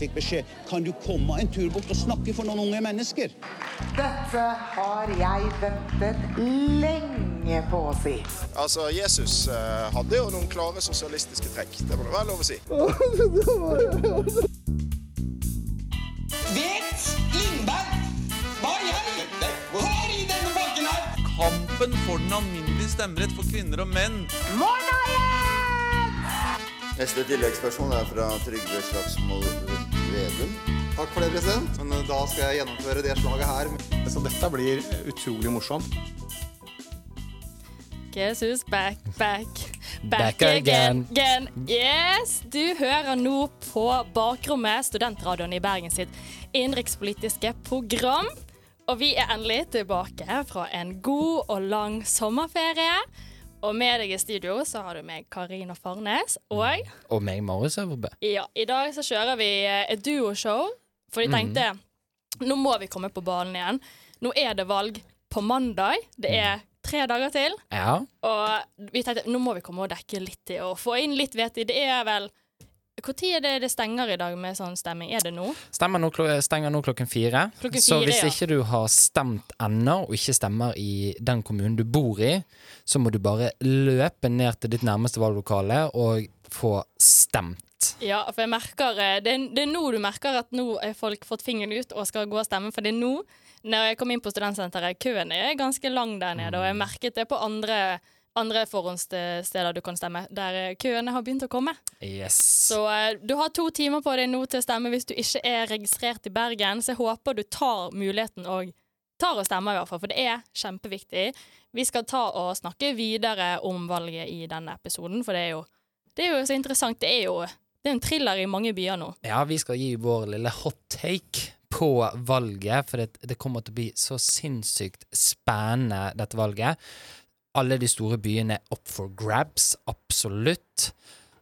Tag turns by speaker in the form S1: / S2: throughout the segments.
S1: fikk beskjed kan du komme en tur bort og snakke for noen unge mennesker.
S2: Dette har jeg ventet lenge på å si.
S3: Altså, Jesus eh, hadde jo noen klare sosialistiske trekk. Det må det være lov å si.
S4: Vet Lindberg hva i helvete har i denne banken her?
S5: Kampen for den alminnelige stemmerett for kvinner og menn.
S6: Neste tilleggsspørsmål er fra Trygve Slagsvold Vedum.
S7: Takk for det, president. Men eh, da skal jeg gjennomføre det slaget her. Så dette blir utrolig morsomt.
S8: Jesus back, back, back,
S9: Back again.
S8: again. Yes! Du hører nå på Bakrommet, studentradioen i Bergen sitt innenrikspolitiske program. Og vi er endelig tilbake fra en god og lang sommerferie. Og med deg i studio så har du meg, Karina Farnes, og
S9: Og meg, Marius Øverbø.
S8: ja, i dag så kjører vi eh, et duoshow, for de tenkte nå må vi komme på banen igjen. Nå er det valg på mandag. Det er tre dager til.
S9: Ja.
S8: Og vi tenkte nå må vi komme og dekke litt i og få inn litt vet i. Det er vel Når er det det stenger i dag med sånn stemming? Er det nå?
S9: Nå, klo- stenger nå klokken fire.
S8: Klokken
S9: så
S8: fire,
S9: hvis
S8: ja.
S9: ikke du har stemt ennå, og ikke stemmer i den kommunen du bor i, så må du bare løpe ned til ditt nærmeste valglokale og få stemt.
S8: Ja, for jeg merker eh, det er, det er nå du merker at nå har folk fått fingeren ut og skal gå og stemme, for det er nå når jeg kom inn på studentsenteret, køen er ganske lang der nede, og jeg merket det på andre, andre forhåndssteder du kan stemme, der eh, køene har begynt å komme.
S9: Yes.
S8: Så eh, du har to timer på deg nå til å stemme hvis du ikke er registrert i Bergen, så jeg håper du tar muligheten og tar og stemmer i hvert fall, for det er kjempeviktig. Vi skal ta og snakke videre om valget i denne episoden, for det er jo, det er jo så interessant. Det er jo det er en thriller i mange byer nå.
S9: Ja, vi skal gi vår lille hot take på valget, for det, det kommer til å bli så sinnssykt spennende, dette valget. Alle de store byene er up for grabs, absolutt.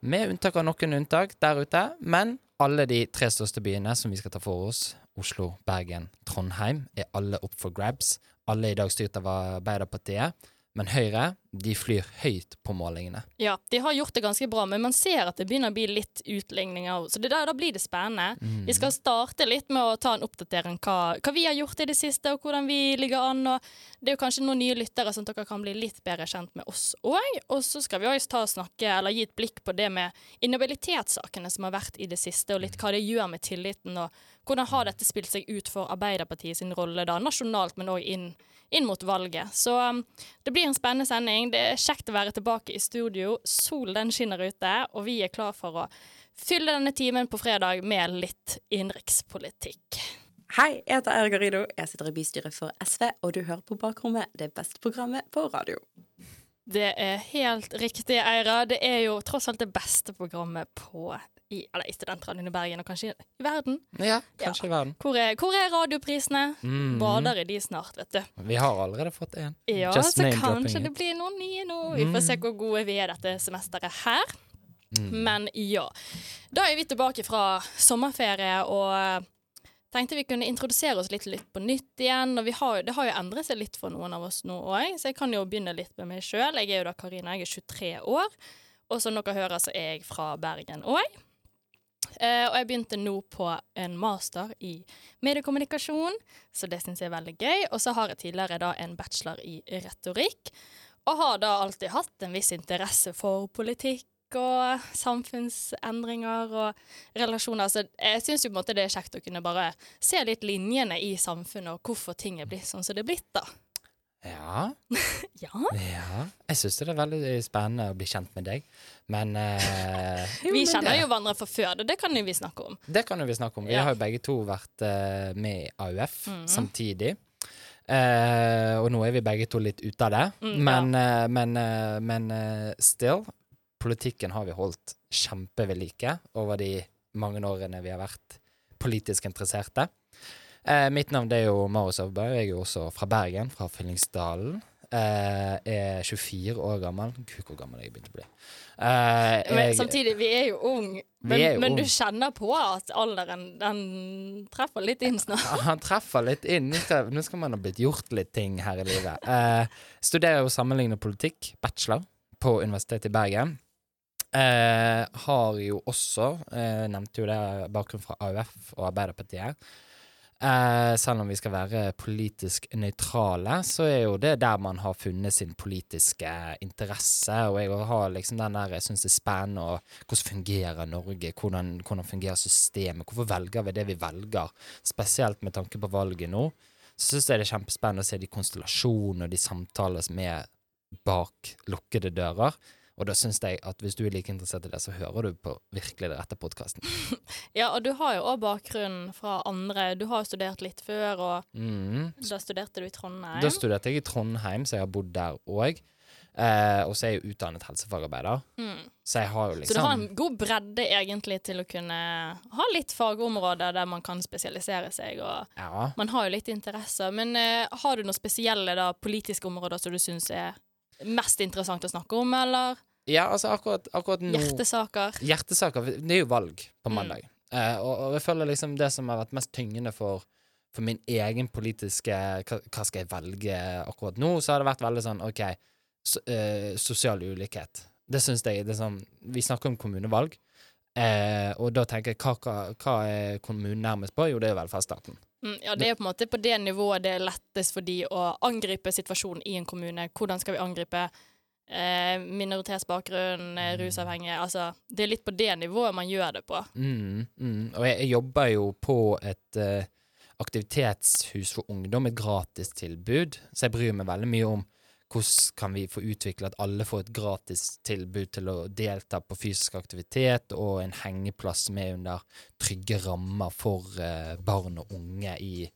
S9: Med unntak av noen unntak der ute. Men alle de tre største byene som vi skal ta for oss, Oslo, Bergen, Trondheim, er alle up for grabs. Alle er i dag styrt av Arbeiderpartiet. Men Høyre de flyr høyt på målingene.
S8: Ja, de har gjort det ganske bra, men man ser at det begynner å bli litt utligninger. Så det der, da blir det spennende. Vi skal starte litt med å ta en oppdatering hva, hva vi har gjort i det siste, og hvordan vi ligger an. Det er jo kanskje noen nye lyttere, at dere kan bli litt bedre kjent med oss òg. Og så skal vi også ta og snakke, eller gi et blikk på det med inhabilitetssakene som har vært i det siste, og litt hva det gjør med tilliten, og hvordan har dette spilt seg ut for Arbeiderpartiet sin rolle da, nasjonalt, men òg inn, inn mot valget. Så um, det blir en spennende sending. Det er kjekt å være tilbake i studio. Solen skinner ute, og vi er klar for å fylle denne timen på fredag med litt innenrikspolitikk.
S10: Hei, jeg heter Eira Garido. Jeg sitter i bystyret for SV, og du hører på Bakrommet, det beste programmet på radio.
S8: Det er helt riktig, Eira. Det er jo tross alt det beste programmet på i, eller i Studentradioen i Bergen, og kanskje i verden.
S9: Ja, kanskje i verden.
S8: Hvor er, hvor er radioprisene?
S9: Mm.
S8: Bader i de snart, vet du.
S9: Vi har allerede fått en.
S8: Ja,
S9: Just
S8: så kanskje det blir noen nye nå. Vi får se hvor gode vi er dette semesteret her. Men ja. Da er vi tilbake fra sommerferie og eh, tenkte vi kunne introdusere oss litt, litt på nytt igjen. Og vi har, det har jo endret seg litt for noen av oss nå òg, så jeg kan jo begynne litt med meg sjøl. Jeg er jo da Karina, jeg er 23 år. Og som dere hører, så er jeg fra Bergen òg. Eh, og jeg begynte nå på en master i mediekommunikasjon, så det syns jeg er veldig gøy. Og så har jeg tidligere da en bachelor i retorikk, og har da alltid hatt en viss interesse for politikk og samfunnsendringer og relasjoner. Så jeg syns jo på en måte det er kjekt å kunne bare se litt linjene i samfunnet, og hvorfor ting er blitt sånn som det er blitt, da.
S9: Ja.
S8: Ja.
S9: Ja, jeg syns det er veldig spennende å bli kjent med deg, men eh,
S8: Vi kjenner
S9: det-
S8: jo hverandre fra før, det, det kan jo vi snakke om.
S9: Det kan jo vi snakke om. Vi
S8: Ja.
S9: har jo begge to vært eh, med i AUF
S8: Mhm.
S9: samtidig. Eh, og nå er vi begge to litt ute av det,
S8: Mm,
S9: men, eh, men, eh, men eh, still. Politikken har vi holdt kjempe ved like over de mange årene vi har vært politisk interesserte. Eh, mitt navn er jo Marius Øvrebø. Jeg er jo også fra Bergen, fra Fyllingsdalen. Eh, er 24 år gammel. Gud, hvor gammel jeg begynte å bli. Eh,
S8: Men
S9: jeg-
S8: samtidig, vi er jo ung. Men,
S9: jo
S8: men du kjenner på at alderen den treffer litt inn snart.
S9: Han treffer litt inn. Nå skal, nå skal man ha blitt gjort litt ting her i livet. Eh, studerer jo sammenlignende politikk, bachelor, på Universitetet i Bergen. eh, har jo også, eh, nevnte jo det, bakgrunn fra AUF og Arbeiderpartiet. Eh, selv om vi skal være politisk nøytrale, så er jo det der man har funnet sin politiske interesse. Og jeg har liksom den der jeg syns det er spennende og hvordan fungerer Norge? Hvordan, hvordan fungerer systemet? Hvorfor velger vi det vi velger? Spesielt med tanke på valget nå. Så syns jeg det er kjempespennende å se de konstellasjonene og de samtaler som er bak lukkede dører. Og da syns jeg at hvis du er like interessert i det, så hører du på virkelig det rette podkasten.
S8: Ja, og du har jo òg bakgrunn fra andre. Du har jo studert litt før, og
S9: Mm.
S8: da studerte du i Trondheim.
S9: Da studerte jeg i Trondheim, så jeg har bodd der òg. Eh, og så er jeg jo utdannet helsefagarbeider.
S8: Mm.
S9: Så jeg har jo liksom
S8: Så du har
S9: liksom
S8: en god bredde egentlig til å kunne ha litt fagområder der man kan spesialisere seg, og
S9: Ja.
S8: man har jo litt interesser. Men eh, har du noen spesielle da, politiske områder som du syns er mest interessant å snakke om, eller
S9: Ja, altså akkurat, akkurat nå
S8: hjertesaker?
S9: Hjertesaker. Det er jo valg på
S8: Mm.
S9: mandag. Eh, og, og jeg føler liksom det som har vært mest tyngende for, for min egen politiske hva, hva skal jeg velge akkurat nå, så har det vært veldig sånn OK, so, uh, sosial ulikhet. Det syns jeg det er sånn Vi snakker om kommunevalg, uh, og da tenker jeg hva, hva, hva er kommunen nærmest på? Jo, det er velferdsstaten.
S8: Mm, ja, det er på en måte på det nivået det er lettest for de å angripe situasjonen i en kommune. Hvordan skal vi angripe eh, minoritetsbakgrunn, eh, rusavhengige Altså, det er litt på det nivået man gjør det på.
S9: Mm, mm. Og jeg, jeg jobber jo på et eh, aktivitetshus for ungdom, et gratistilbud, så jeg bryr meg veldig mye om hvordan kan vi få utvikle at alle får et gratistilbud til å delta på fysisk aktivitet, og en hengeplass med under trygge rammer for eh, barn og unge i,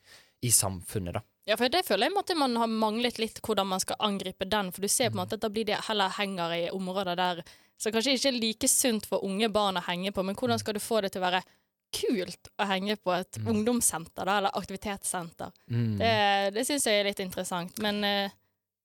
S9: i samfunnet, da.
S8: Ja, for det føler jeg måtte man har manglet litt hvordan man skal angripe den, for du ser på en måte at da blir det heller henger i områder der som kanskje ikke er like sunt for unge barn å henge på, men hvordan skal du få det til å være kult å henge på et ungdomssenter, da, eller aktivitetssenter?
S9: Mm.
S8: Det, det syns jeg er litt interessant, men uh,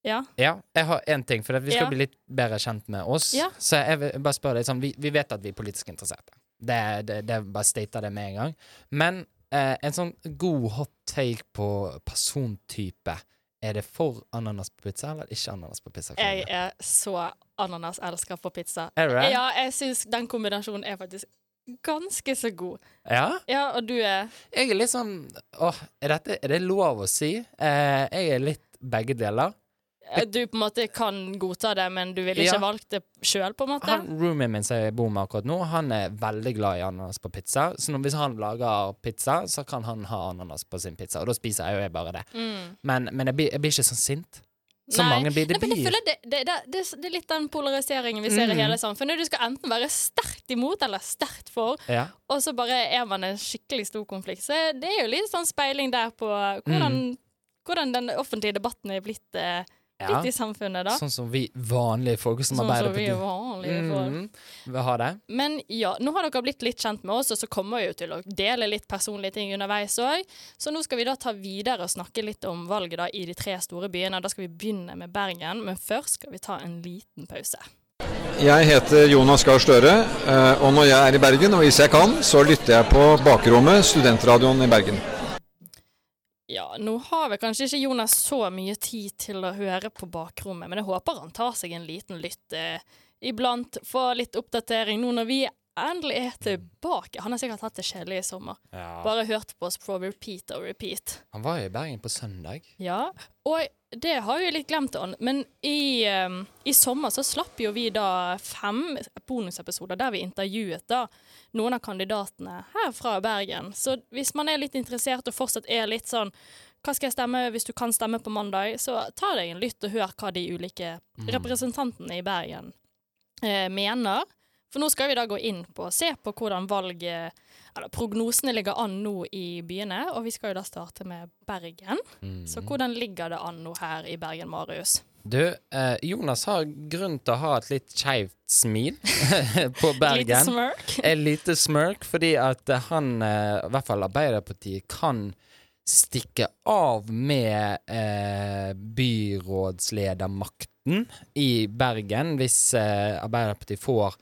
S8: ja.
S9: Ja, jeg har én ting, for vi skal
S8: Ja.
S9: bli litt bedre kjent med oss.
S8: Ja.
S9: Så jeg vil bare spørre deg sånn, vi, vi vet at vi er politisk interesserte. Det, det, det bare stater det med en gang. Men eh, en sånn god hot take på persontype Er det for ananas på pizza eller ikke ananas på pizza?
S8: Jeg er så ananaselsker på pizza.
S9: Er det?
S8: Ja, jeg syns den kombinasjonen er faktisk ganske så god.
S9: Ja?
S8: Ja, og du er
S9: Jeg er litt sånn Åh, er, dette, er det lov å si? Eh, jeg er litt begge deler.
S8: Eh, Du på en måte kan godta det, men du ville ikke
S9: Ja.
S8: valgt det sjøl, på en måte?
S9: Han roomien min som jeg bor med akkurat nå, han er veldig glad i ananas på pizza. Så hvis han lager pizza, så kan han ha ananas på sin pizza. Og da spiser jeg jo jeg bare det.
S8: Mm.
S9: Men, men jeg, blir, jeg blir ikke sånn sint. Som
S8: Nei.
S9: blir. Det
S8: Nei, men jeg
S9: blir
S8: føler det, det, det, det, det er litt den polariseringen vi ser
S9: mm.
S8: i hele samfunnet. Du skal enten være sterkt imot eller sterkt for,
S9: ja.
S8: og så bare er man en skikkelig stor konflikt. Så det er jo litt sånn speiling der på hvordan,
S9: Mm.
S8: hvordan den offentlige debatten er blitt, eh,
S9: Ja.
S8: litt i samfunnet, da.
S9: Sånn som vi vanlige folk som
S8: Sånn som
S9: arbeider
S8: vi
S9: på
S8: vanlige folk.
S9: Mhm. vil ha det.
S8: Men ja, nå har dere blitt litt kjent med oss, og så kommer vi jo til å dele litt personlige ting underveis òg. Så nå skal vi da ta videre og snakke litt om valget da i de tre store byene. Da skal vi begynne med Bergen, men først skal vi ta en liten pause.
S11: Jeg heter Jonas Gahr Støre, eh, og når jeg er i Bergen, og hvis jeg kan, så lytter jeg på Bakrommet, studentradioen i Bergen.
S8: Ja, nå har vel kanskje ikke Jonas så mye tid til å høre på bakrommet, men jeg håper han tar seg en liten lytt eh, iblant. Få litt oppdatering nå når vi endelig er tilbake. Han har sikkert hatt det kjedelig i sommer.
S9: Ja.
S8: Bare hørt på oss på repeat og repeat.
S9: Han var jo i Bergen på søndag.
S8: Ja, og det har vi litt glemt, men i, eh, i sommer så slapp jo vi da fem bonusepisoder der vi intervjuet da noen av kandidatene her fra Bergen. Så hvis man er litt interessert og fortsatt er litt sånn hva skal jeg stemme hvis du kan stemme på mandag, så ta deg en lytt og hør hva de ulike
S9: Mm.
S8: representantene i Bergen eh, mener. For nå skal vi da gå inn på se på hvordan valget eller prognosene ligger an nå i byene, og vi skal jo da starte med Bergen.
S9: Mm.
S8: Så hvordan ligger det an nå her i Bergen, Marius?
S9: Du, eh, Jonas har grunn til å ha et litt skeivt smil på Bergen.
S8: Lite smirk.
S9: Et lite smirk, fordi at han, eh, i hvert fall Arbeiderpartiet, kan stikke av med eh, byrådsledermakten i Bergen hvis eh, Arbeiderpartiet får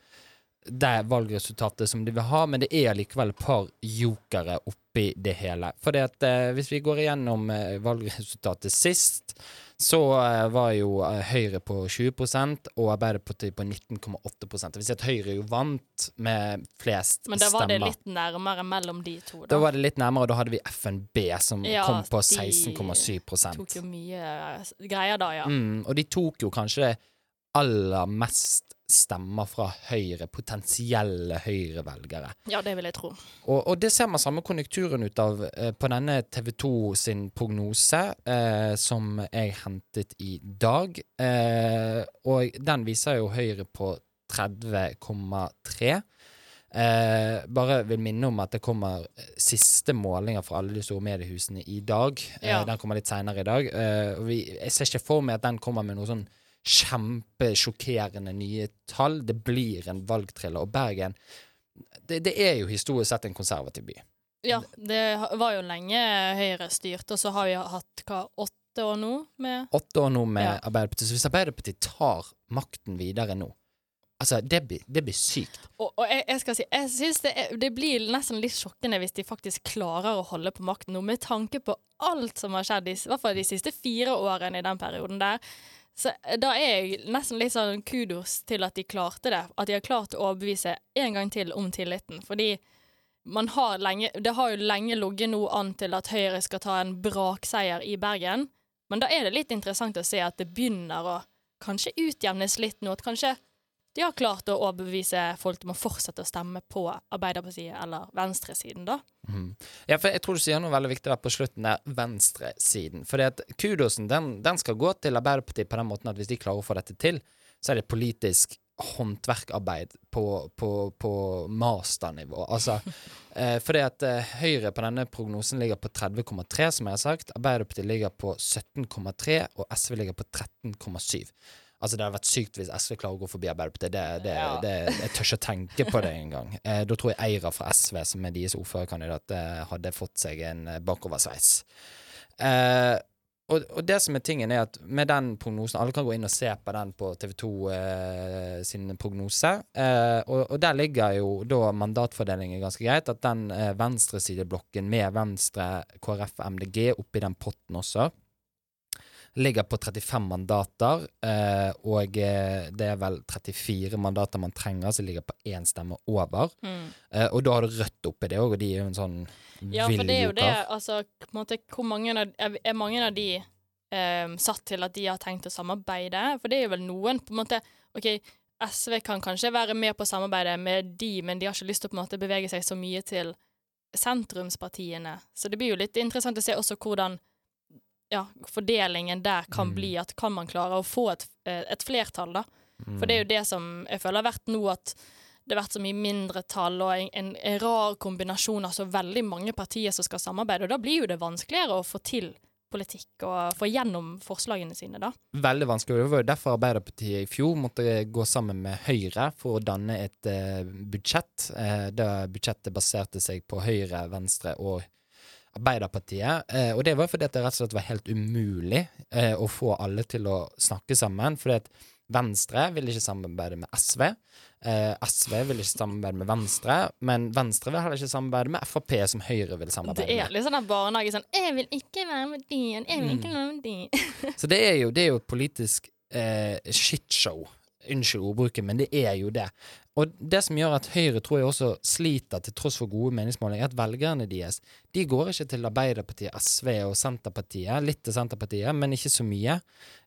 S9: det valgresultatet som de vil ha, men det er likevel et par jokere oppi det hele. For eh, hvis vi går igjennom eh, valgresultatet sist, så eh, var jo eh, Høyre på 20% og Arbeiderpartiet på 19,8 Det vil si at Høyre jo vant med flest stemmer.
S8: Men da var det litt nærmere mellom de to, da.
S9: Da var det litt nærmere, og da hadde vi FNB som
S8: Ja,
S9: kom på 16,7 de
S8: tok jo mye eh, greier da, ja.
S9: mm, Og de tok jo kanskje aller mest stemmer fra Høyre, potensielle Høyre-velgere.
S8: Ja, det vil jeg tro.
S9: Og, og det ser man samme konjunkturen ut av eh, på denne TV 2 sin prognose, eh, som jeg hentet i dag. Eh, og den viser jo Høyre på 30,3. Eh, bare vil minne om at det kommer eh, siste målinger fra alle de store mediehusene i dag. Eh, Den kommer litt seinere i dag. Eh, vi, jeg ser ikke for meg at den kommer med noe sånn kjempesjokkerende nye tall. Det blir en valgtriller. Og Bergen det, det er jo historisk sett en konservativ by.
S8: Ja, det var jo lenge Høyre styrte, og så har vi hatt hva, åtte år nå med
S9: Åtte år nå med
S8: Ja.
S9: Arbeiderpartiet. Så hvis Arbeiderpartiet tar makten videre nå Altså, det blir, det blir sykt.
S8: Og, og jeg, jeg skal si, jeg syns det, det blir nesten litt sjokkende hvis de faktisk klarer å holde på makten nå, med tanke på alt som har skjedd, i, i hvert fall de siste fire årene i den perioden der. Så eh, da er jeg nesten litt sånn kudos til at de klarte det. At de har klart å overbevise en gang til om tilliten. Fordi man har lenge, det har jo lenge ligget noe an til at Høyre skal ta en brakseier i Bergen. Men da er det litt interessant å se at det begynner å kanskje utjevnes litt nå. At kanskje de har klart å overbevise folk om å fortsette å stemme på Arbeiderpartiet eller venstresiden, da.
S9: Mm. Ja, for jeg tror du sier noe veldig viktig der på slutten der, venstresiden. For kudosen, den, den skal gå til Arbeiderpartiet på den måten at hvis de klarer å få dette til, så er det politisk håndverkarbeid på, på, på masternivå. Altså, eh, fordi at eh, Høyre på denne prognosen ligger på 30,3, som jeg har sagt. Arbeiderpartiet ligger på 17,3, og SV ligger på 13,7. Altså Det hadde vært sykt hvis SV klarer å gå forbi Arbeiderpartiet. Det, det,
S8: Ja.
S9: det, jeg tør ikke tenke på det engang. Eh, da tror jeg Eira fra SV, som er deres ordførerkandidat, eh, hadde fått seg en eh, bakoversveis. Eh, og, og det som er tingen, er at med den prognosen Alle kan gå inn og se på den på TV 2 eh, sin prognose. Eh, og, og der ligger jo da mandatfordelingen ganske greit. At den eh, venstresideblokken med Venstre, KrF, MDG oppi den potten også ligger på 35 mandater, eh, og eh, det er vel 34 mandater man trenger, som ligger på én stemme over.
S8: Mm.
S9: Eh, og da har du Rødt oppi det òg, og de er jo en sånn
S8: Ja, for
S9: vill
S8: det er jo det, altså måte, hvor mange av, er, mange av de eh, satt til at de har tenkt å samarbeide? For det er jo vel noen på en måte OK, SV kan kanskje være med på å samarbeide med de, men de har ikke lyst til å på en måte bevege seg så mye til sentrumspartiene. Så det blir jo litt interessant å se også hvordan ja, fordelingen der kan
S9: Mm.
S8: bli. At kan man klare å få et, eh, et flertall, da? For det er jo det som jeg føler har vært nå, at det har vært så mye mindretall og en, en, en rar kombinasjon av så veldig mange partier som skal samarbeide, og da blir jo det vanskeligere å få til politikk og få gjennom forslagene sine, da.
S9: Veldig vanskelig. Det var jo derfor Arbeiderpartiet i fjor måtte gå sammen med Høyre for å danne et eh, budsjett. Eh, det budsjettet baserte seg på Høyre, Venstre og Arbeiderpartiet. Eh, og det var fordi at det rett og slett var helt umulig eh, å få alle til å snakke sammen. Fordi at Venstre ville ikke samarbeide med SV. Eh, SV ville ikke samarbeide med Venstre, men Venstre vil heller ikke samarbeide med Frp, som Høyre vil samarbeide med.
S8: er litt sånn der barnehage sånn 'Jeg vil ikke være med de, jeg vil
S9: Mm.
S8: ikke være med de'.
S9: Så det er jo, det er jo et politisk eh, shitshow. Unnskyld ordbruket, men det er jo det. Og det som gjør at Høyre tror jeg også sliter, til tross for gode meningsmålinger, er at velgerne deres de går ikke til Arbeiderpartiet, SV og Senterpartiet. Litt til Senterpartiet, men ikke så mye.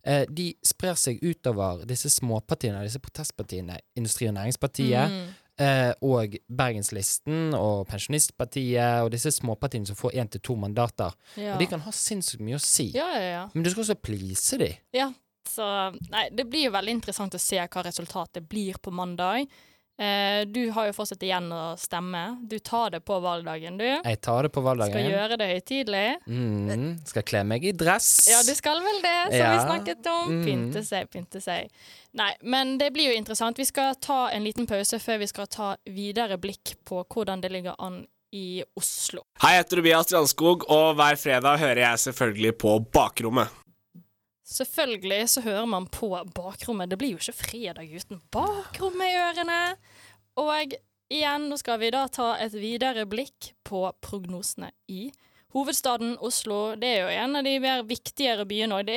S9: Eh, de sprer seg utover disse småpartiene, disse protestpartiene. Industri- og Næringspartiet.
S8: Mm.
S9: Eh, og Bergenslisten og Pensjonistpartiet og disse småpartiene som får én til to mandater.
S8: Ja.
S9: Og de kan ha sinnssykt mye å si.
S8: Ja, ja, ja.
S9: Men du skal også please dem.
S8: Ja, så Nei, det blir jo veldig interessant å se hva resultatet blir på mandag. Eh, du har jo fortsatt igjen å stemme. Du tar det på valgdagen, du.
S9: Jeg tar det på valgdagen.
S8: Skal gjøre det høytidelig.
S9: Mm, skal kle meg i dress.
S8: Ja, du skal vel det, som vi snakket om.
S9: Mm.
S8: Pynte seg, pynte seg. Nei, men det blir jo interessant. Vi skal ta en liten pause før vi skal ta videre blikk på hvordan det ligger an i Oslo.
S12: Hei, jeg heter Tobias Strandskog, og hver fredag hører jeg selvfølgelig på Bakrommet.
S8: Selvfølgelig så hører man på bakrommet. Det blir jo ikke fredag uten bakrommet i ørene. Og igjen, nå skal vi da ta et videre blikk på prognosene i hovedstaden Oslo det er jo en av de mer viktigere byene òg.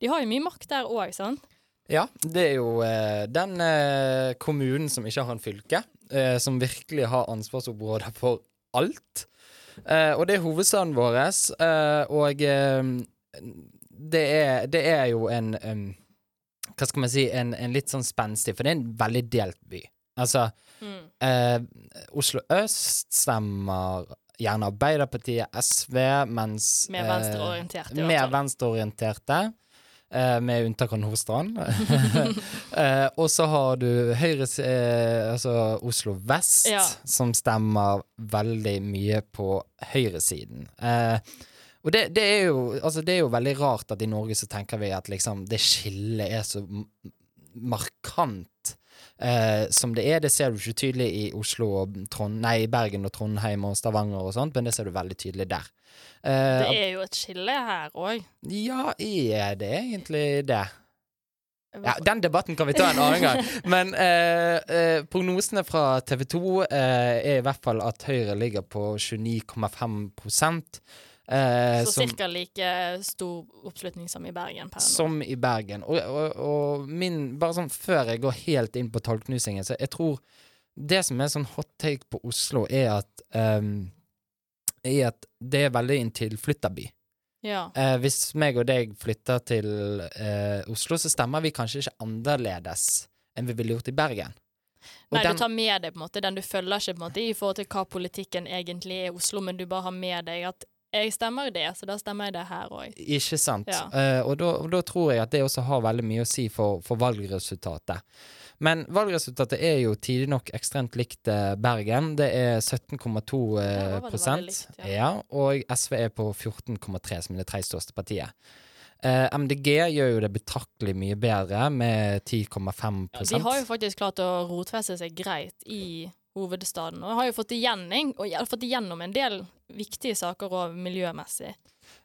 S8: De har jo mye makt der òg, sant?
S9: Ja, det er jo eh, den eh, kommunen som ikke har en fylke, eh, som virkelig har ansvarsområder for alt. Eh, og det er hovedstaden vår, eh, og eh, det, er, det er jo en um, Hva skal man si, en, en litt sånn spenstig For det er en veldig delt by. Altså,
S8: Mm.
S9: eh, Oslo øst stemmer gjerne Arbeiderpartiet, SV, mens
S8: Mer
S9: eh,
S8: venstreorienterte, Eh,
S9: Mer venstreorienterte. eh, med unntak av Nordstrand. Eh, og så har du Høyre, eh, altså Oslo vest,
S8: Ja.
S9: som stemmer veldig mye på høyresiden. Eh, og det, det, er jo, altså det er jo veldig rart at i Norge så tenker vi at liksom det skillet er så markant eh, som det er. Det ser du ikke tydelig i Oslo og Trond, nei, Bergen og Trondheim og Stavanger og sånt, men det ser du veldig tydelig der. Eh,
S8: Det er jo et skille her òg.
S9: ja, er det egentlig det? Ja, Den debatten kan vi ta en annen gang. Men eh, eh, prognosene fra TV 2 eh, er i hvert fall at Høyre ligger på 29,5 eh,
S8: Så ca. like stor oppslutning som i Bergen per
S9: som i Bergen. Og, og, og min Bare sånn før jeg går helt inn på tallknusingen, så jeg tror det som er sånn hot take på Oslo, er at um, Er at det er veldig en tilflytterby.
S8: Ja.
S9: Eh, hvis meg og deg flytter til eh, Oslo, så stemmer vi kanskje ikke annerledes enn vi ville gjort i Bergen. Og
S8: Nei,
S9: den-
S8: du tar med deg på en måte den du følger ikke på en måte i forhold til hva politikken egentlig er i Oslo, men du bare har med deg at jeg stemmer det, så da stemmer jeg det her òg.
S9: Ikke sant?
S8: Ja.
S9: Uh, og, da, og da tror jeg at det også har veldig mye å si for, for valgresultatet. Men valgresultatet er jo tidlig nok ekstremt likt eh, Bergen. Det er 17,2
S8: Ja, da var det
S9: prosent.
S8: ja.
S9: ja, og SV er på 14,3, som er det tredje største partiet. Uh, MDG gjør jo det betraktelig mye bedre, med 10,5 ja,
S8: De har jo faktisk klart å rotfeste seg greit i hovedstaden, og har jo fått igjennom, og har fått igjennom en del viktige saker òg miljømessig.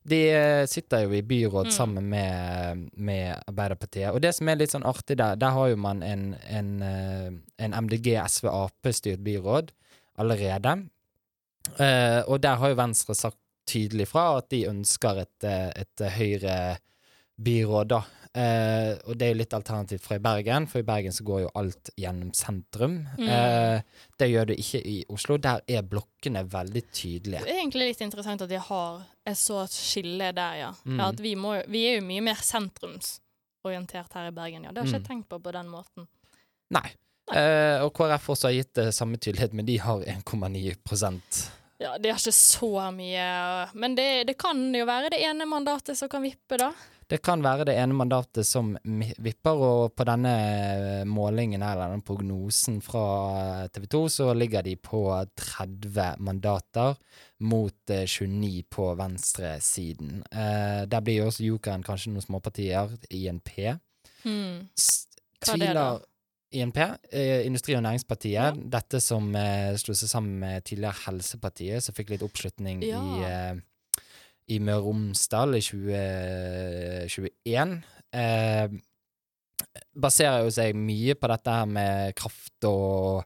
S9: De eh, sitter jo i byråd
S8: Mm.
S9: sammen med, med Arbeiderpartiet. Og det som er litt sånn artig der, der har jo man en, en, eh, en MDG, SV, Ap-styrt byråd allerede. Eh, og der har jo Venstre sagt tydelig fra at de ønsker et, eh, et høyre-byråd, da. Eh, og det er jo litt alternativt fra i Bergen, for i Bergen så går jo alt gjennom sentrum.
S8: Mm.
S9: Eh, det gjør det ikke i Oslo. Der er blokkene veldig tydelige.
S8: Det er egentlig litt interessant at de har et så skille der, ja.
S9: Mm.
S8: ja vi, må, vi er jo mye mer sentrumsorientert her i Bergen, ja. Det har ikke jeg
S9: Mm.
S8: tenkt på på den måten.
S9: Nei. Eh, og KrF også har gitt det samme tydelighet, men de har 1,9%
S8: Ja, De har ikke så mye Men det, det kan jo være det ene mandatet som kan vippe, da.
S9: Det kan være det ene mandatet som vipper, og på denne målingen eller denne prognosen fra TV 2, så ligger de på 30 mandater mot eh, 29 på venstresiden. Eh, der blir jo også jokeren kanskje noen småpartier, INP.
S8: Hmm. Hva er det da?
S9: INP, eh, Industri- og Næringspartiet, dette som eh, slo seg sammen med tidligere Helsepartiet, som fikk litt oppslutning
S8: Ja.
S9: i, eh, i Møre og Romsdal i 2021. Eh, baserer jo seg mye på dette her med kraft og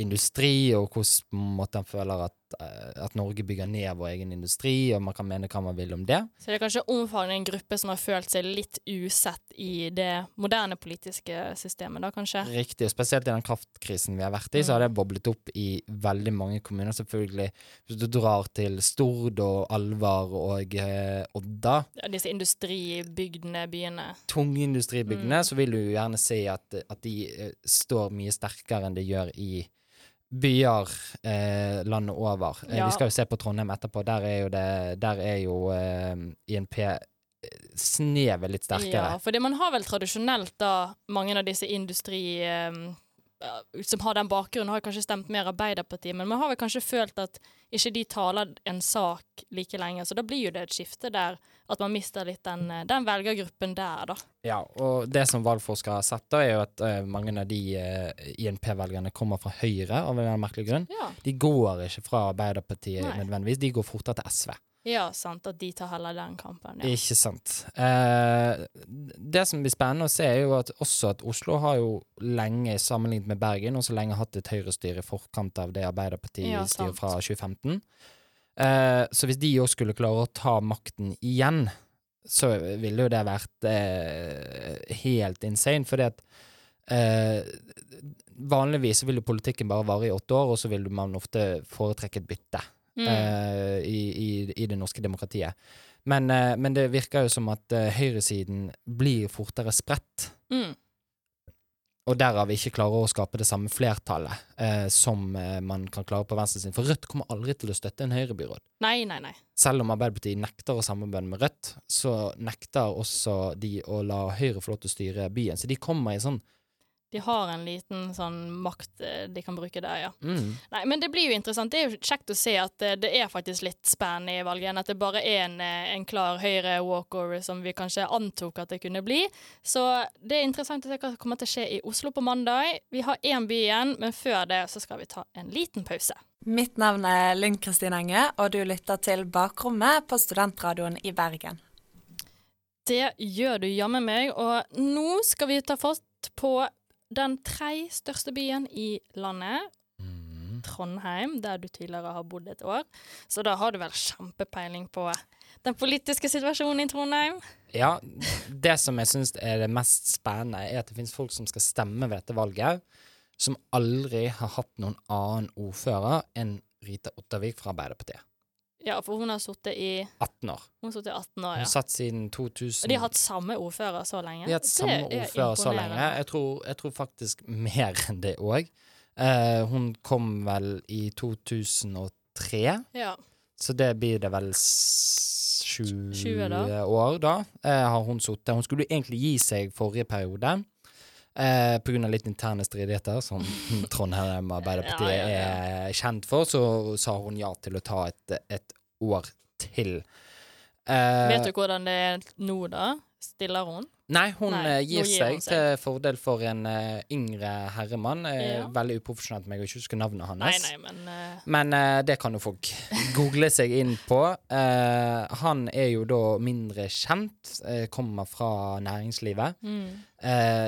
S9: industri, og hvordan måte han føler at, eh, at Norge bygger ned vår egen industri, og man kan mene hva man vil om det.
S8: Så det er kanskje omfavnende en gruppe som har følt seg litt usett i det moderne politiske systemet, da kanskje?
S9: Riktig, og spesielt i den kraftkrisen vi har vært i, så har det boblet opp i veldig mange kommuner. Selvfølgelig, hvis du drar til Stord og Alvar og eh, Odda,
S8: Ja, disse industribygdene, byene.
S9: tungindustribygdene,
S8: Mm.
S9: så vil du gjerne se at, at de eh, står mye sterkere enn de gjør i byer eh, landet over. Eh,
S8: Ja.
S9: Vi skal jo se på Trondheim etterpå. Der er jo, det, der er jo eh, INP eh, snevet litt sterkere.
S8: Ja, for man har vel tradisjonelt da mange av disse industri... ja, som har den bakgrunnen, har kanskje stemt mer Arbeiderpartiet, men man har vel kanskje følt at ikke de taler en sak like lenge, så da blir jo det et skifte der at man mister litt den, eh, den velgergruppen der, da.
S9: Ja, og det som valgforskere har sett, da, er jo at uh, mange av de uh, INP-velgerne kommer fra Høyre, av en merkelig grunn.
S8: Ja.
S9: De går ikke fra Arbeiderpartiet
S8: Nei.
S9: nødvendigvis, de går fortere til SV.
S8: Ja, sant, at de tar heller den kampen. Ja.
S9: Ikke sant. Eh, det som blir spennende å se, er jo at også at Oslo har jo lenge, sammenlignet med Bergen, også lenge hatt et høyrestyre i forkant av det
S8: Arbeiderpartiet
S9: ja,
S8: styrer
S9: fra 2015. Eh, så hvis de òg skulle klare å ta makten igjen, så ville jo det vært eh, helt insane, fordi at eh, Vanligvis vil jo politikken bare vare i åtte år, og så vil man ofte foretrekke et bytte
S8: Mm.
S9: eh, i, i, i det norske demokratiet. Men, eh, men det virker jo som at eh, høyresiden blir fortere spredt,
S8: Mm.
S9: og derav ikke klarer å skape det samme flertallet eh, som man kan klare på venstresiden. For Rødt kommer aldri til å støtte en høyrebyråd.
S8: Nei, nei, nei.
S9: Selv om Arbeiderpartiet nekter å samarbeide med Rødt, så nekter også de å la Høyre få lov til å styre byen. Så de kommer i sånn
S8: De har en liten sånn makt eh, de kan bruke der, ja.
S9: mm,
S8: Nei, men det blir jo interessant. Det er jo kjekt å se at eh, det er faktisk litt spennende i valget, enn at det bare er en, eh, en klar høyre walkover som vi kanskje antok at det kunne bli. Så det er interessant å se hva som kommer til å skje i Oslo på mandag. Vi har én by igjen, men før det så skal vi ta en liten pause.
S13: Mitt navn er Linn Kristin Enge, og du lytter til Bakrommet på Studentradioen i Bergen.
S8: Det gjør du jammen meg, og nå skal vi ta fatt på den tre største byen i landet. Trondheim, der du tidligere har bodd et år. Så da har du vel kjempepeiling på den politiske situasjonen i Trondheim?
S9: Ja, det som jeg syns er det mest spennende, er at det finnes folk som skal stemme ved dette valget, som aldri har hatt noen annen ordfører enn Rita Ottervik fra Arbeiderpartiet.
S8: Ja, for hun har sittet i
S9: 18 år.
S8: Hun har sittet i 18 år, ja.
S9: Hun satt siden 2000
S8: Og de har hatt samme ordfører så lenge?
S9: De har hatt
S8: Det
S9: samme
S8: er
S9: ordfører så lenge. Jeg tror, jeg tror faktisk mer enn det òg. hun kom vel i 2003,
S8: Ja.
S9: så det blir det vel 20
S8: 20 da.
S9: år, da, eh, har hun sittet. Hun skulle egentlig gi seg forrige periode. Eh, av litt interne stridigheter, som Trondheim Arbeiderpartiet
S8: Ja, ja,
S9: er kjent for, så sa hun ja til å ta et, et år til. Eh,
S8: Vet du hvordan det er nå, da? Stiller hun?
S9: Nei, hun
S8: Nei,
S9: eh, gir seg,
S8: seg.
S9: til fordel for en uh, yngre herremann. Eh,
S8: Ja.
S9: Veldig uprofesjonelt meg å ikke huske navnet hans.
S8: Nei, nei, men uh...
S9: Men uh, det kan jo folk google seg inn på. Han er jo da mindre kjent, kommer fra næringslivet.
S8: mm.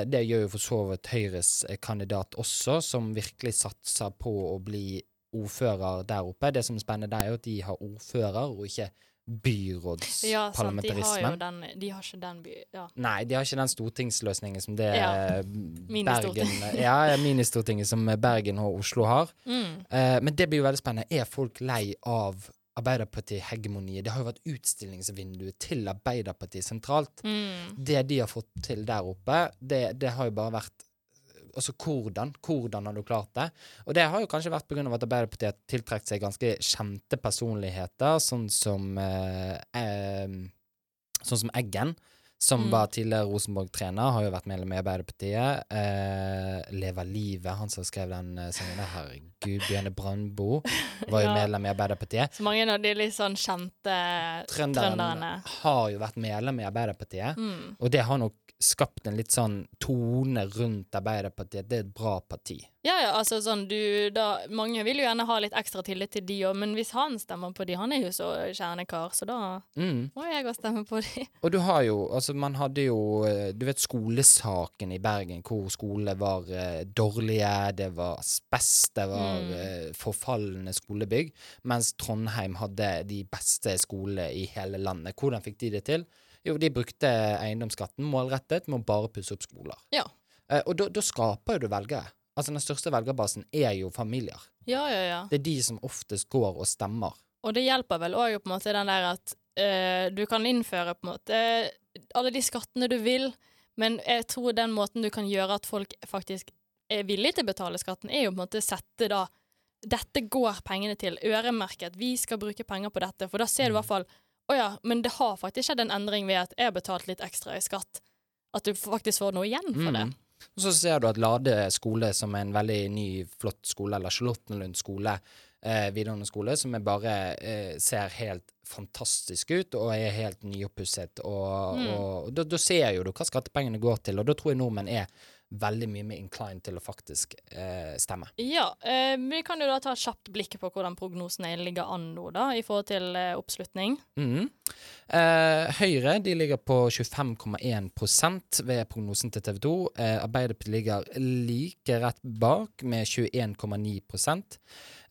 S9: Det gjør jo for så vidt Høyres kandidat også, som virkelig satser på å bli ordfører der oppe. Det som er spennende er jo at de har ordfører, og ikke
S8: Ja, sant. De har jo den De har ikke den by... Ja.
S9: Nei, de har ikke den stortingsløsningen som det
S8: Ja.
S9: Bergen Ja, ministortinget som Bergen og Oslo har.
S8: Mm.
S9: Eh, men det blir jo veldig spennende. Er folk lei av Arbeiderparti-hegemoniet? Det har jo vært utstillingsvinduet til Arbeiderpartiet sentralt.
S8: Mm.
S9: Det de har fått til der oppe, det, det har jo bare vært Altså hvordan? Hvordan har du klart det? Og det har jo kanskje vært pga. at Arbeiderpartiet har tiltrukket seg ganske kjente personligheter, sånn som eh, eh, Sånn som Eggen, som
S8: Mm.
S9: var tidligere Rosenborg-trener, har jo vært medlem i Arbeiderpartiet. Eh, Leva livet, han som skrev den eh, sangen herregud, Bjørne Brandbo, var jo
S8: Ja.
S9: medlem i Arbeiderpartiet.
S8: Så mange av de litt sånn kjente
S9: Trønderen
S8: trønderne.
S9: har jo vært medlem i Arbeiderpartiet,
S8: Mm.
S9: og det har nok skapt en litt sånn tone rundt Arbeiderpartiet. Det er et bra parti.
S8: Ja, ja, altså sånn du da Mange vil jo gjerne ha litt ekstra tillit til de òg, men hvis han stemmer på de Han er jo så kjernekar, så da
S9: Mm.
S8: må jeg òg stemme på de.
S9: Og du har jo, altså man hadde jo eh, Du vet skolesaken i Bergen, hvor skole var eh, dårlige, det var asbest, det var
S8: Mm.
S9: eh, forfalne skolebygg, mens Trondheim hadde de beste skolene i hele landet. Hvordan fikk de det til? Jo, de brukte eiendomsskatten målrettet med å bare pusse opp skoler.
S8: Ja.
S9: Eh, og da skaper jo du velgere. Altså Den største velgerbasen er jo familier.
S8: Ja, ja, ja.
S9: Det er de som oftest går og stemmer.
S8: Og det hjelper vel òg på en måte den der at eh, du kan innføre på en måte alle de skattene du vil, men jeg tror den måten du kan gjøre at folk faktisk er villige til å betale skatten, er jo på en måte sette da Dette går pengene til, øremerket, vi skal bruke penger på dette, for da ser du i hvert fall Å ja, men det har faktisk skjedd en endring ved at jeg har betalt litt ekstra i skatt. At du faktisk får noe igjen for det.
S9: Mm. Og så ser du at Lade skole, som er en veldig ny, flott skole, eller Charlottenlund skole, eh, videregående skole, som jeg bare eh, ser helt fantastisk ut og er helt nyoppusset. Og,
S8: Mm.
S9: og da, da ser jo du hva skattepengene går til, og da tror jeg nordmenn er veldig mye mer inclined til å faktisk eh, stemme.
S8: Ja, eh, vi kan jo da ta et kjapt blikk på hvordan prognosene ligger an nå, da, i forhold til eh, oppslutning.
S9: Mm. Eh, Høyre de ligger på 25,1% ved prognosen til TV 2. Eh, Arbeiderpartiet ligger like rett bak med 21,9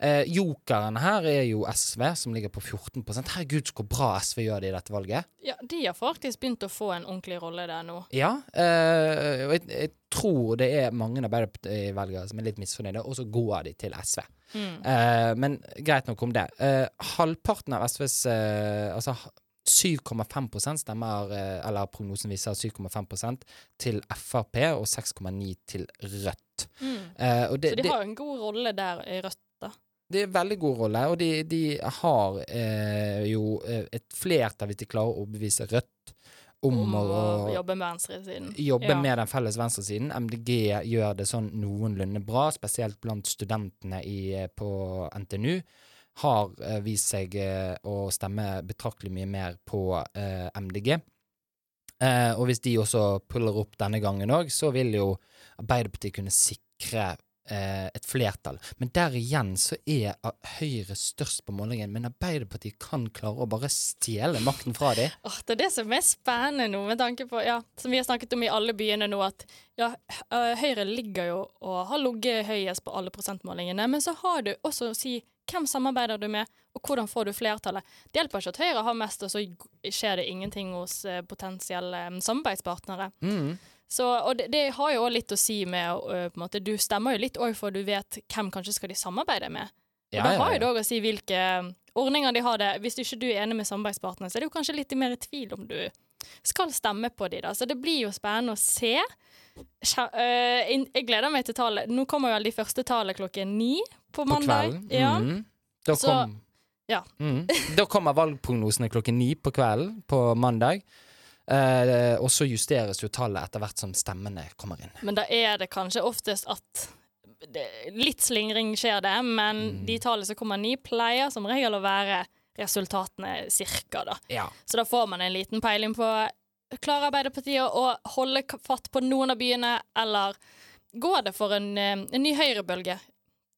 S9: eh, Jokeren her er jo SV, som ligger på 14 Herregud, så bra SV gjør det i dette valget.
S8: Ja, de har faktisk begynt å få en ordentlig rolle der nå.
S9: Ja, eh, og jeg, jeg tror det er mange Arbeiderparti-velgere som er litt misfornøyde, og så går de til SV.
S8: Mm.
S9: Eh, men greit nok om det. Eh, halvparten av SVs Altså 7,5 stemmer, eller prognosen viser 7,5 til Frp og 6,9 til Rødt.
S8: Mm.
S9: Eh, det,
S8: Så de har en god rolle der i Rødt.
S9: Det er en veldig god rolle, og de, de har eh, jo eh, et flertall hvis de klarer å overbevise Rødt om,
S8: Om
S9: å,
S8: å jobbe med venstresiden.
S9: jobbe
S8: Ja.
S9: med den felles venstresiden. MDG gjør det sånn noenlunde bra, spesielt blant studentene i, eh, på NTNU. Har eh, vist seg eh, å stemme betraktelig mye mer på eh, MDG. Eh, og hvis de også puller opp denne gangen òg, så vil jo Arbeiderpartiet kunne sikre et flertall. Men der igjen så er Høyre størst på målingen, men Arbeiderpartiet kan klare å bare stjele makten fra dem.
S8: Oh, det er det som er spennende nå, med tanke på, ja, som vi har snakket om i alle byene nå, at ja, øh, Høyre ligger jo og har ligget høyest på alle prosentmålingene, men så har du også å si hvem samarbeider du med, og hvordan får du flertallet. Det hjelper ikke at Høyre har mest, og så skjer det ingenting hos eh, potensielle eh, samarbeidspartnere.
S9: Mm.
S8: Så, og det, det har jo også litt å si med på en måte, Du stemmer jo litt òg for du vet hvem kanskje skal de samarbeide med. Og
S9: Ja,
S8: da har jo det òg å si hvilke ordninger de har det. Hvis du ikke du er enig med samarbeidspartnerne, så er det jo kanskje litt mer i tvil om du skal stemme på de da. Så det blir jo spennende å se. Jeg gleder meg til tallet. Nå kommer vel de første tallene klokken ni på
S9: På
S8: mandag.
S9: kvelden.
S8: Ja.
S9: Mm. Da,
S8: Så- ja.
S9: mm. da kommer valgprognosene klokken ni på kvelden på mandag. Eh, og så justeres jo tallet etter hvert som stemmene kommer inn.
S8: Men da er det kanskje oftest at det, Litt slingring skjer det, men
S9: Mm.
S8: de tallene som kommer ni, pleier som regel å være resultatene cirka, da.
S9: Ja.
S8: Så da får man en liten peiling på Klarer Arbeiderpartiet å holde fatt på noen av byene, eller går det for en, eh, en ny høyrebølge?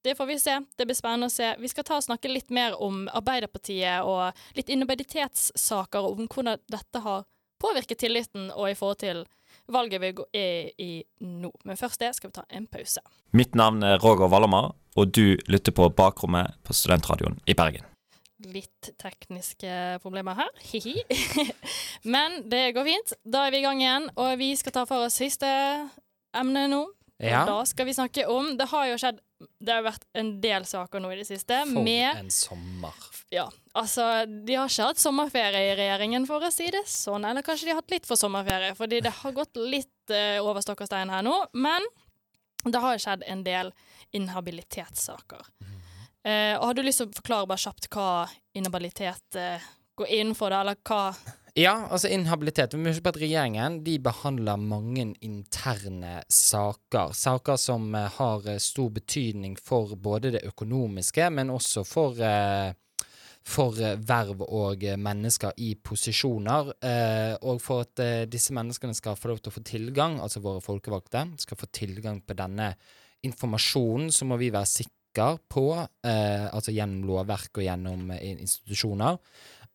S8: Det får vi se. Det blir spennende å se. Vi skal ta og snakke litt mer om Arbeiderpartiet og litt innobeditetssaker og om hvordan dette har påvirket tilliten og i forhold til valget vi er i nå. Men først det skal vi ta en pause.
S14: Mitt navn er Roger Wallomar, og du lytter på Bakrommet på Studentradioen i Bergen.
S8: Litt tekniske problemer her. Hihi. Men det går fint. Da er vi i gang igjen, og vi skal ta for oss siste emne nå.
S9: Ja.
S8: Da skal vi snakke om Det har jo skjedd Det har vært en del saker nå i det siste
S9: For
S8: med
S9: en sommer.
S8: Ja, altså De har ikke hatt sommerferie i regjeringen, for å si det sånn. Eller kanskje de har hatt litt for sommerferie, fordi det har gått litt uh, over stokk og stein her nå. Men det har skjedd en del inhabilitetssaker. Eh, og har du lyst til å forklare bare kjapt hva inhabilitet uh, går inn for, da, eller hva
S9: Ja, altså inhabilitet. Vi husker på at regjeringen de behandler mange interne saker. Saker som eh, har eh, stor betydning for både det økonomiske, men også for eh, for verv og mennesker i posisjoner. Og for at disse menneskene skal få lov til å få tilgang, altså våre folkevalgte, skal få tilgang på denne informasjonen, så må vi være sikre på, altså gjennom lovverk og gjennom institusjoner,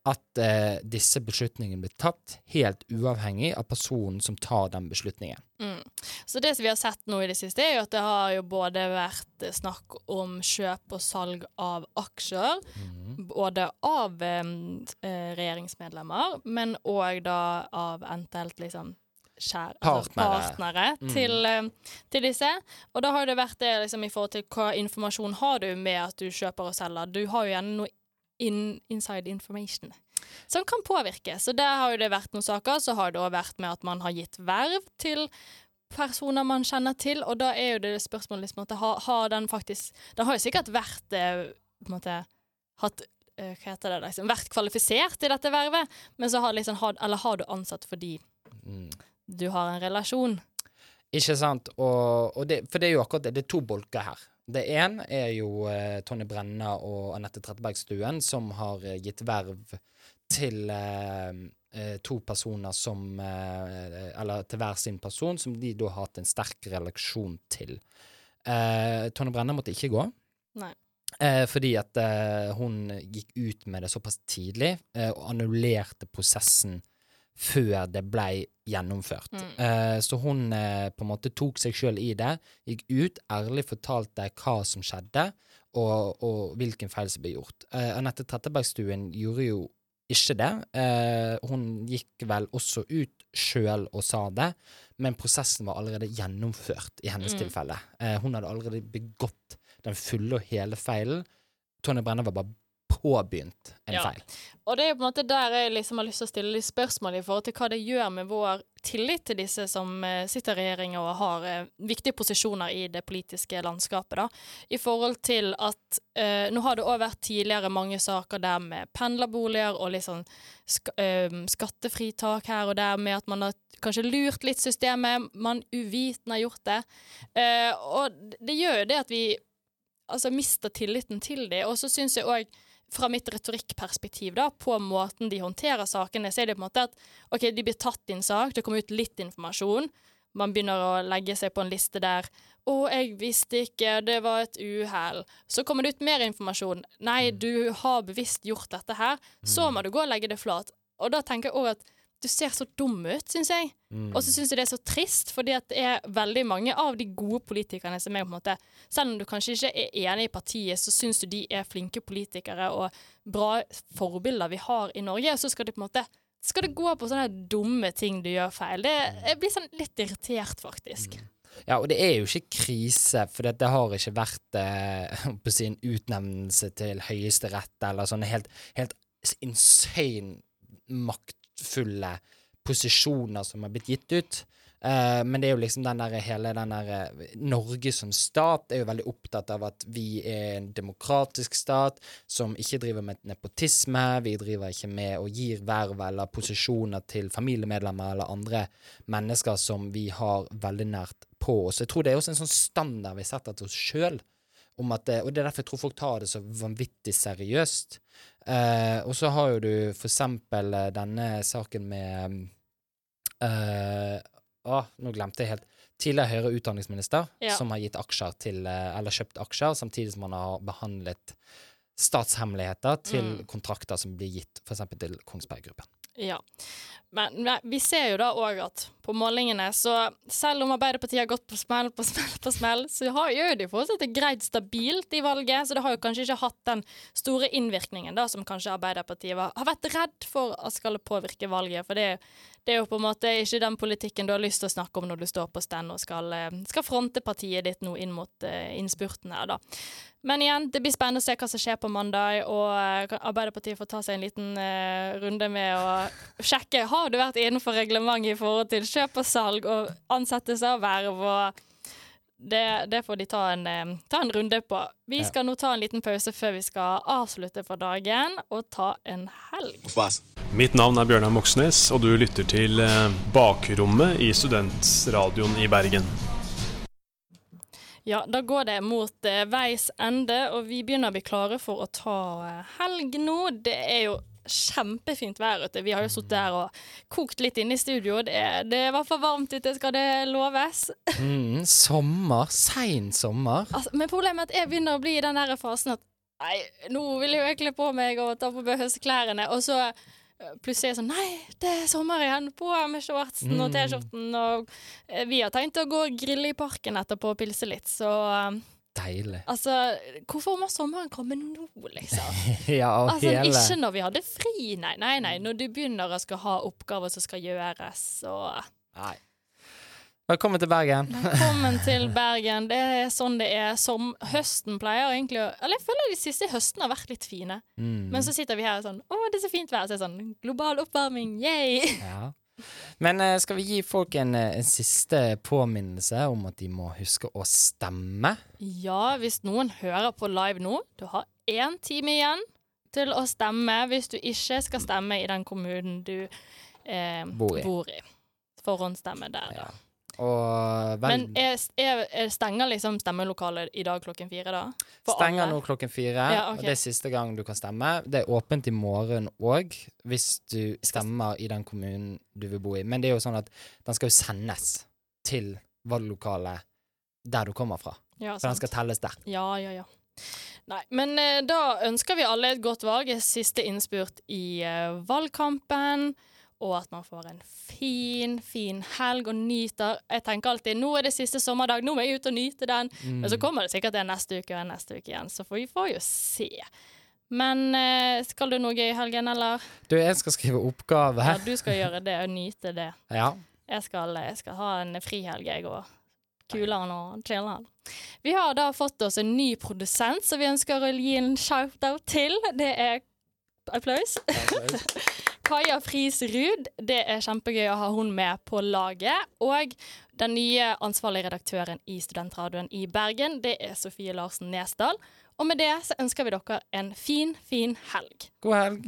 S9: at eh, disse beslutningene blir tatt helt uavhengig av personen som tar den beslutningen.
S8: Mm. Så det som vi har sett nå i det siste, er jo at det har jo både vært eh, snakk om kjøp og salg av aksjer, både av eh, eh, regjeringsmedlemmer, men òg da av eventuelt liksom kjær, altså
S9: Partnere.
S8: partnere
S9: Mm.
S8: til, eh, til disse. Og da har det vært det liksom i forhold til hva informasjon har du med at du kjøper og selger. Du har jo gjerne noe in, inside information som kan påvirke. Så der har jo det vært noen saker. Så har det òg vært med at man har gitt verv til personer man kjenner til, og da er jo det spørsmålet liksom at har, har den faktisk Den har jo sikkert vært eh, på en måte hatt eh, hva heter det, liksom, vært kvalifisert til dette vervet, men så har liksom har, Eller har du ansatt fordi
S9: Mm.
S8: du har en relasjon?
S9: Ikke sant? Og, og det, for det er jo akkurat det. Det er to bolker her. Det ene er jo eh, Tonje Brenna og Anette Trettebergstuen, som har eh, gitt verv til eh, eh, to personer som eh, Eller til hver sin person, som de da har hatt en sterk relasjon til. Eh, Tonje Brenna måtte ikke gå.
S8: Nei.
S9: Eh, fordi at hun gikk ut med det såpass tidlig, og annullerte prosessen før det ble gjennomført.
S8: Mm.
S9: Eh, så hun eh, på en måte tok seg sjøl i det, gikk ut, ærlig fortalte hva som skjedde, og, og hvilken feil som ble gjort. Eh, Anette Trettebergstuen gjorde jo ikke det. Eh, hun gikk vel også ut sjøl og sa det, men prosessen var allerede gjennomført i hennes
S8: Mm.
S9: tilfelle. Eh, hun hadde allerede begått den fulle og hele feilen. Tonje Brenna var bare påbegynt en
S8: Ja.
S9: feil.
S8: Og det er jo på en måte der jeg liksom har lyst til å stille litt spørsmål i forhold til hva det gjør med vår tillit til disse som eh, sitter i regjering og har eh, viktige posisjoner i det politiske landskapet, da. I forhold til at eh, Nå har det òg vært tidligere mange saker der med pendlerboliger og litt sånn sk eh, skattefritak her og der, med at man har kanskje lurt litt systemet, man uvitende har gjort det. Eh, og det gjør jo det at vi altså mister tilliten til dem. Og så syns jeg òg fra mitt retorikkperspektiv da, på måten de håndterer sakene, så er det på en måte at OK, de blir tatt i en sak, det kommer ut litt informasjon. Man begynner å legge seg på en liste der 'Å, jeg visste ikke, det var et uhell'. Så kommer det ut mer informasjon. 'Nei, du har bevisst gjort dette her'. Så må du gå og legge det flat. Og da tenker jeg òg at du ser så dum ut, syns jeg.
S15: Mm.
S8: Og så syns jeg det er så trist, fordi at det er veldig mange av de gode politikerne som er på en måte Selv om du kanskje ikke er enig i partiet, så syns du de er flinke politikere og bra forbilder vi har i Norge. Og så skal de på en måte skal det gå på sånne dumme ting du gjør feil. Det, jeg blir sånn litt irritert, faktisk.
S9: Ja, og det er jo ikke krise, for det, det har ikke vært eh, på sin utnevnelse til Høyesterett eller sånne helt, helt insane maktfulle posisjoner som har blitt gitt ut. Uh, men det er jo liksom den der hele den der eh, Norge som stat er jo veldig opptatt av at vi er en demokratisk stat som ikke driver med nepotisme. Vi driver ikke med og gir verv eller posisjoner til familiemedlemmer eller andre mennesker som vi har veldig nært på oss. Jeg tror det er også en sånn standard vi setter til oss sjøl. Og det er derfor jeg tror folk tar det så vanvittig seriøst. Eh, og så har jo du for eksempel eh, denne saken med eh, Å, nå glemte jeg helt. Tidligere høyere utdanningsminister
S8: Ja.
S9: som har gitt aksjer til eh, Eller kjøpt aksjer, samtidig som han har behandlet statshemmeligheter til
S8: Mm.
S9: kontrakter som blir gitt f.eks. til Kongsberg Gruppen.
S8: Ja. Men, vi ser jo da òg at på målingene, så selv om Arbeiderpartiet har gått på smell på smell på smell, så har, gjør de fortsatt det greit stabilt i valget, så det har jo kanskje ikke hatt den store innvirkningen da som kanskje Arbeiderpartiet var, har vært redd for at skal påvirke valget. For det, det er jo på en måte ikke den politikken du har lyst til å snakke om når du står på stand og skal, eh, skal fronte partiet ditt nå inn mot eh, innspurten her, da. Men igjen, det blir spennende å se hva som skjer på mandag, og eh, Arbeiderpartiet får ta seg en liten uh, runde med å sjekke har du vært innenfor reglementet i forhold til kjøp og salg og ansettelse av verv. og det, det får de ta en, eh, ta en runde på. Vi
S12: Ja.
S8: skal nå ta en liten pause før vi skal avslutte for dagen og ta en helg.
S15: Mitt navn er Bjørnar Moxnes, og du lytter til eh, Bakrommet i Studentradioen i Bergen.
S8: Ja, da går det mot eh, veis ende, og vi begynner å bli klare for å ta eh, helg nå. Det er jo kjempefint vær ute. Vi har jo sittet der og kokt litt inne i studio. Det det i hvert fall varmt ute, skal det loves.
S9: Mm, sommer. Sein sommer.
S8: Altså, men problemet er at jeg begynner å bli i den der fasen at Nei, nå vil jeg jo egentlig på meg og ta på meg høstklærne, og så eh, plutselig er jeg sånn Nei, det er sommer igjen! På med shortsen og
S9: Mm.
S8: T-skjorten. Og eh, vi har tenkt å gå og grille i parken etterpå og pilse litt, så eh,
S9: Deilig.
S8: Altså, hvorfor må sommeren komme nå, liksom?
S9: Ja, og
S8: Altså,
S9: hele
S8: Ikke når vi hadde fri, nei, nei, nei. Når du begynner å skal ha oppgaver som skal gjøres, og
S9: Nei. Velkommen til Bergen.
S8: Velkommen til Bergen. Det er sånn det er. Som høsten pleier egentlig å Eller jeg føler de siste høstene har vært litt fine.
S9: Mm.
S8: Men så sitter vi her sånn Å, det er så fint vær. Så er det sånn Global oppvarming, yay!
S9: Ja. Men eh, skal vi gi folk en, eh, en siste påminnelse om at de må huske å stemme?
S8: Ja, hvis noen hører på live nå, du har én time igjen til å stemme hvis du ikke skal stemme i den kommunen du eh,
S9: Bor i.
S8: Forhåndsstemme der, da.
S9: Vel,
S8: Men er, er, er stenger liksom stemmelokalet i dag klokken fire, da? For
S9: stenger
S8: alle?
S9: nå klokken fire,
S8: Ja,
S9: okay. det er siste gang du kan stemme. Det er åpent i morgen òg, hvis du stemmer i den kommunen du vil bo i. Men det er jo sånn at den skal jo sendes til valglokalet der du kommer fra.
S8: Ja,
S9: For den skal telles der.
S8: Ja, ja, ja. Nei, men eh, da ønsker vi alle et godt valg. Siste innspurt i eh, valgkampen. Og at man får en fin, fin helg og nyter. Jeg tenker alltid nå er det siste sommerdag, nå må jeg ut og nyte den.
S9: Mm.
S8: Men så kommer det sikkert en neste uke og en neste uke igjen, så får vi får jo se. Men eh, skal du noe gøy i helgen, eller?
S9: Du, jeg skal skrive oppgave.
S8: Ja, du skal gjøre det og nyte det.
S9: Ja.
S8: Jeg skal, jeg skal ha en frihelg, jeg òg. Kuleren og chilleren. Vi har da fått oss en ny produsent som vi ønsker å gi en shout-out til. Det er applaus. applaus. Kaja Friis Ruud. Det er kjempegøy å ha hun med på laget. Og den nye ansvarlige redaktøren i Studentradioen i Bergen, det er Sofie Larsen Nesdal. Og med det så ønsker vi dere en fin, fin helg.
S9: God helg.